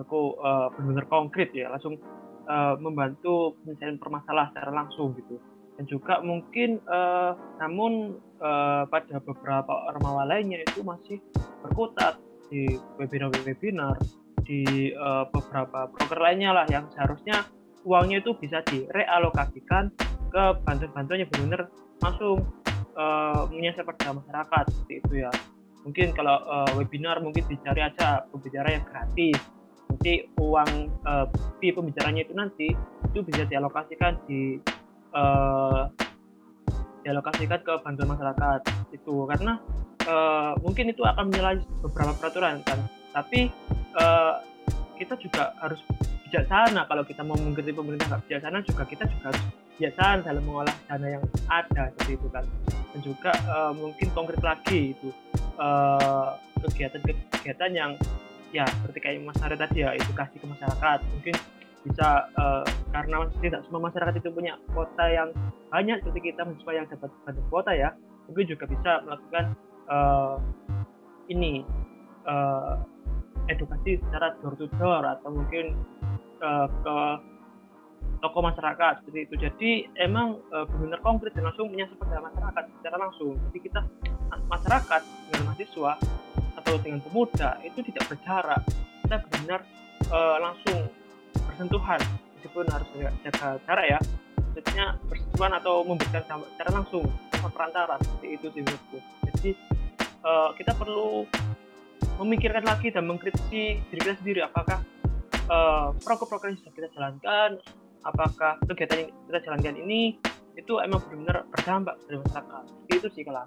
aku uh, benar-benar konkret ya langsung uh, membantu penyelesaian permasalahan secara langsung gitu. Dan juga mungkin uh, namun uh, pada beberapa ormawa lainnya itu masih berkutat di webinar-webinar di uh, beberapa broker lainnya lah yang seharusnya uangnya itu bisa direalokasikan ke bantuan-bantuan yang benar-benar langsung menyasar pada masyarakat seperti itu ya. Mungkin kalau uh, webinar mungkin dicari aja pembicara yang gratis. Nanti uang uh, pembicaranya itu nanti itu bisa dialokasikan di uh, dialokasikan ke bantuan masyarakat itu. Karena uh, mungkin itu akan menyalahi beberapa peraturan kan. Tapi uh, kita juga harus bijaksana. Kalau kita mau mengkritik pemerintah nggak bijaksana juga kita juga harus bijaksana dalam mengolah dana yang ada seperti itu kan. Dan juga uh, mungkin konkret lagi itu kegiatan-kegiatan uh, yang ya seperti kayak Mas Ari tadi ya edukasi ke masyarakat. Mungkin bisa uh, karena tidak semua masyarakat itu punya kuota yang banyak seperti kita mahasiswa yang dapat banyak kuota ya mungkin juga bisa melakukan uh, ini uh, edukasi secara door to door atau mungkin uh, ke toko masyarakat seperti itu. Jadi emang uh, benar konkret dan langsung menyasar pada masyarakat secara langsung. Jadi kita masyarakat dengan mahasiswa atau dengan pemuda itu tidak berjarak. Kita benar uh, langsung bersentuhan. Meskipun harus jaga jarak ya. Maksudnya bersentuhan atau memberikan secara langsung perantara seperti itu sih menurutku. Jadi uh, kita perlu memikirkan lagi dan mengkritisi diri kita sendiri. Apakah uh, program-program yang sudah kita jalankan apakah kegiatan yang kita jalankan ini itu emang benar-benar berdampak pada masyarakat itu sih kalau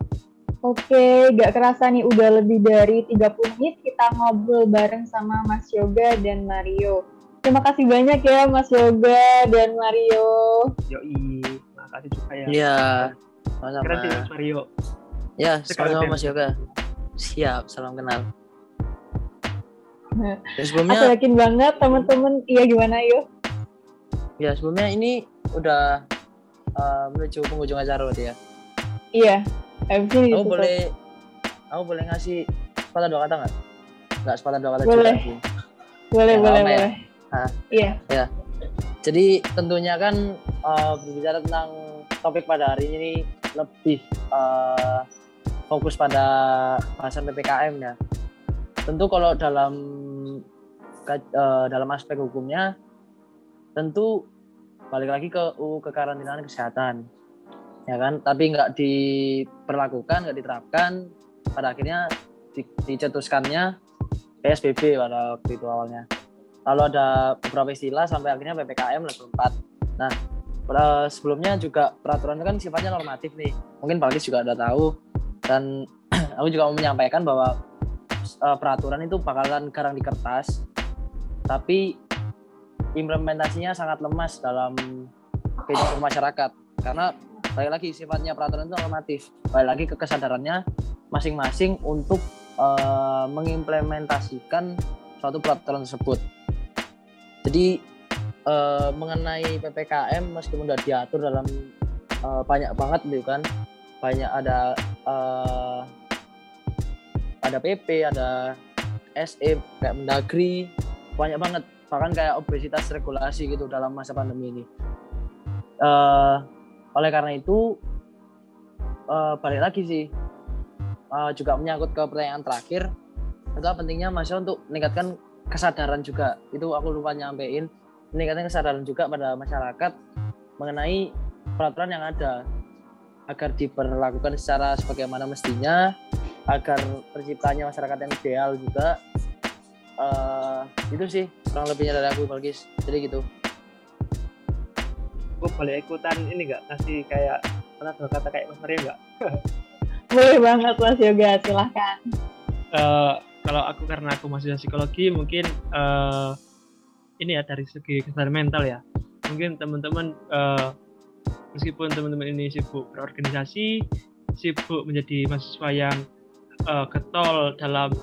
Oke, gak kerasa nih udah lebih dari 30 menit kita ngobrol bareng sama Mas Yoga dan Mario. Terima kasih banyak ya Mas Yoga dan Mario. Yoi, makasih juga ya. Iya, sama-sama. Keren sih Mas Mario. Ya, sama-sama Mas Yoga. Siap, salam kenal. Nah, sebelumnya, aku yakin banget teman-teman, iya gimana yuk? Ya, sebelumnya ini udah uh, menuju penghujung acara berarti ya? Iya, aku ditutup. boleh aku boleh ngasih sepatah dua kata nggak nggak sepatah dua kata boleh juga boleh boleh ya? boleh Hah? iya ya jadi tentunya kan uh, berbicara tentang topik pada hari ini lebih uh, fokus pada bahasan ppkm ya tentu kalau dalam uh, dalam aspek hukumnya tentu balik lagi ke UU kekarantinaan kesehatan ya kan? Tapi nggak diperlakukan nggak diterapkan pada akhirnya di, dicetuskannya PSBB pada waktu itu awalnya. Lalu ada beberapa istilah sampai akhirnya PPKM level 4 nah sebelumnya juga peraturan itu kan sifatnya normatif nih. Mungkin Pak juga ada tahu. Dan [CLEARS THROAT] aku juga mau menyampaikan bahwa uh, peraturan itu bakalan garang di kertas, tapi implementasinya sangat lemas dalam kehidupan masyarakat. Karena balik lagi sifatnya peraturan itu normatif. Balik lagi ke kesadarannya masing-masing untuk uh, mengimplementasikan suatu peraturan tersebut. Jadi uh, mengenai ppkm meskipun sudah diatur dalam uh, banyak banget gitu kan. Banyak ada uh, ada PP ada SE kayak Mendagri banyak banget bahkan kayak obesitas regulasi gitu dalam masa pandemi ini. Uh, oleh karena itu uh, balik lagi sih uh, juga menyangkut ke pertanyaan terakhir itu pentingnya masih untuk meningkatkan kesadaran juga. Itu aku lupa nyampein meningkatkan kesadaran juga pada masyarakat mengenai peraturan yang ada agar diperlakukan secara sebagaimana mestinya agar terciptanya masyarakat yang ideal juga uh, itu sih kurang lebihnya dari aku Balkis. Jadi gitu. Gue boleh ikutan ini nggak? Kasih kayak pernah berkata kayak Mas Mario nggak? [LAUGHS] Boleh banget Mas Yoga silahkan. Uh, kalau aku karena aku masih psikologi mungkin uh, ini ya dari segi kesadaran mental ya. Mungkin teman-teman uh, meskipun teman-teman ini sibuk berorganisasi sibuk menjadi mahasiswa yang uh, getol dalam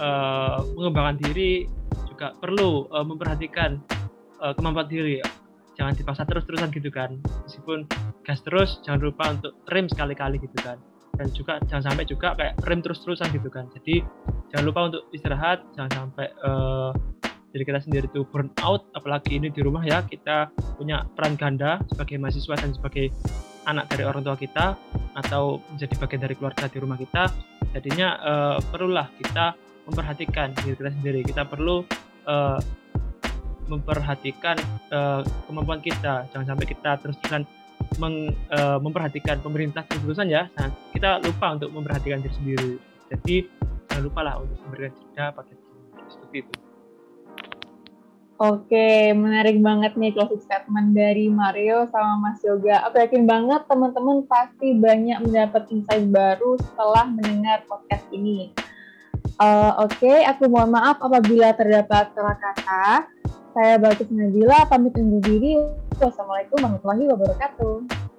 uh, mengembangkan diri juga perlu uh, memperhatikan uh, kemampuan diri. Jangan dipaksa terus-terusan gitu kan. Meskipun gas terus jangan lupa untuk rem sekali-kali gitu kan. Dan juga jangan sampai juga kayak rem terus-terusan gitu kan. Jadi jangan lupa untuk istirahat jangan sampai uh, jadi kita sendiri tuh burn out. Apalagi ini di rumah ya kita punya peran ganda sebagai mahasiswa dan sebagai anak dari orang tua kita atau menjadi bagian dari keluarga di rumah kita. Jadinya uh, perlulah kita memperhatikan diri kita sendiri. Kita perlu uh, memperhatikan uh, kemampuan kita. Jangan sampai kita terus terusan meng, uh, memperhatikan pemerintah terus terusan ya. Nah, kita lupa untuk memperhatikan diri sendiri. Jadi jangan lupa lah untuk memberikan jeda pada seperti itu. Oke, menarik banget nih closing statement dari Mario sama Mas Yoga. Aku yakin banget teman-teman pasti banyak mendapat insight baru setelah mendengar podcast ini. Uh, Oke, okay, aku mohon maaf apabila terdapat salah kata. Saya Balkis Nabila, pamit undur diri. Wassalamualaikum warahmatullahi wabarakatuh.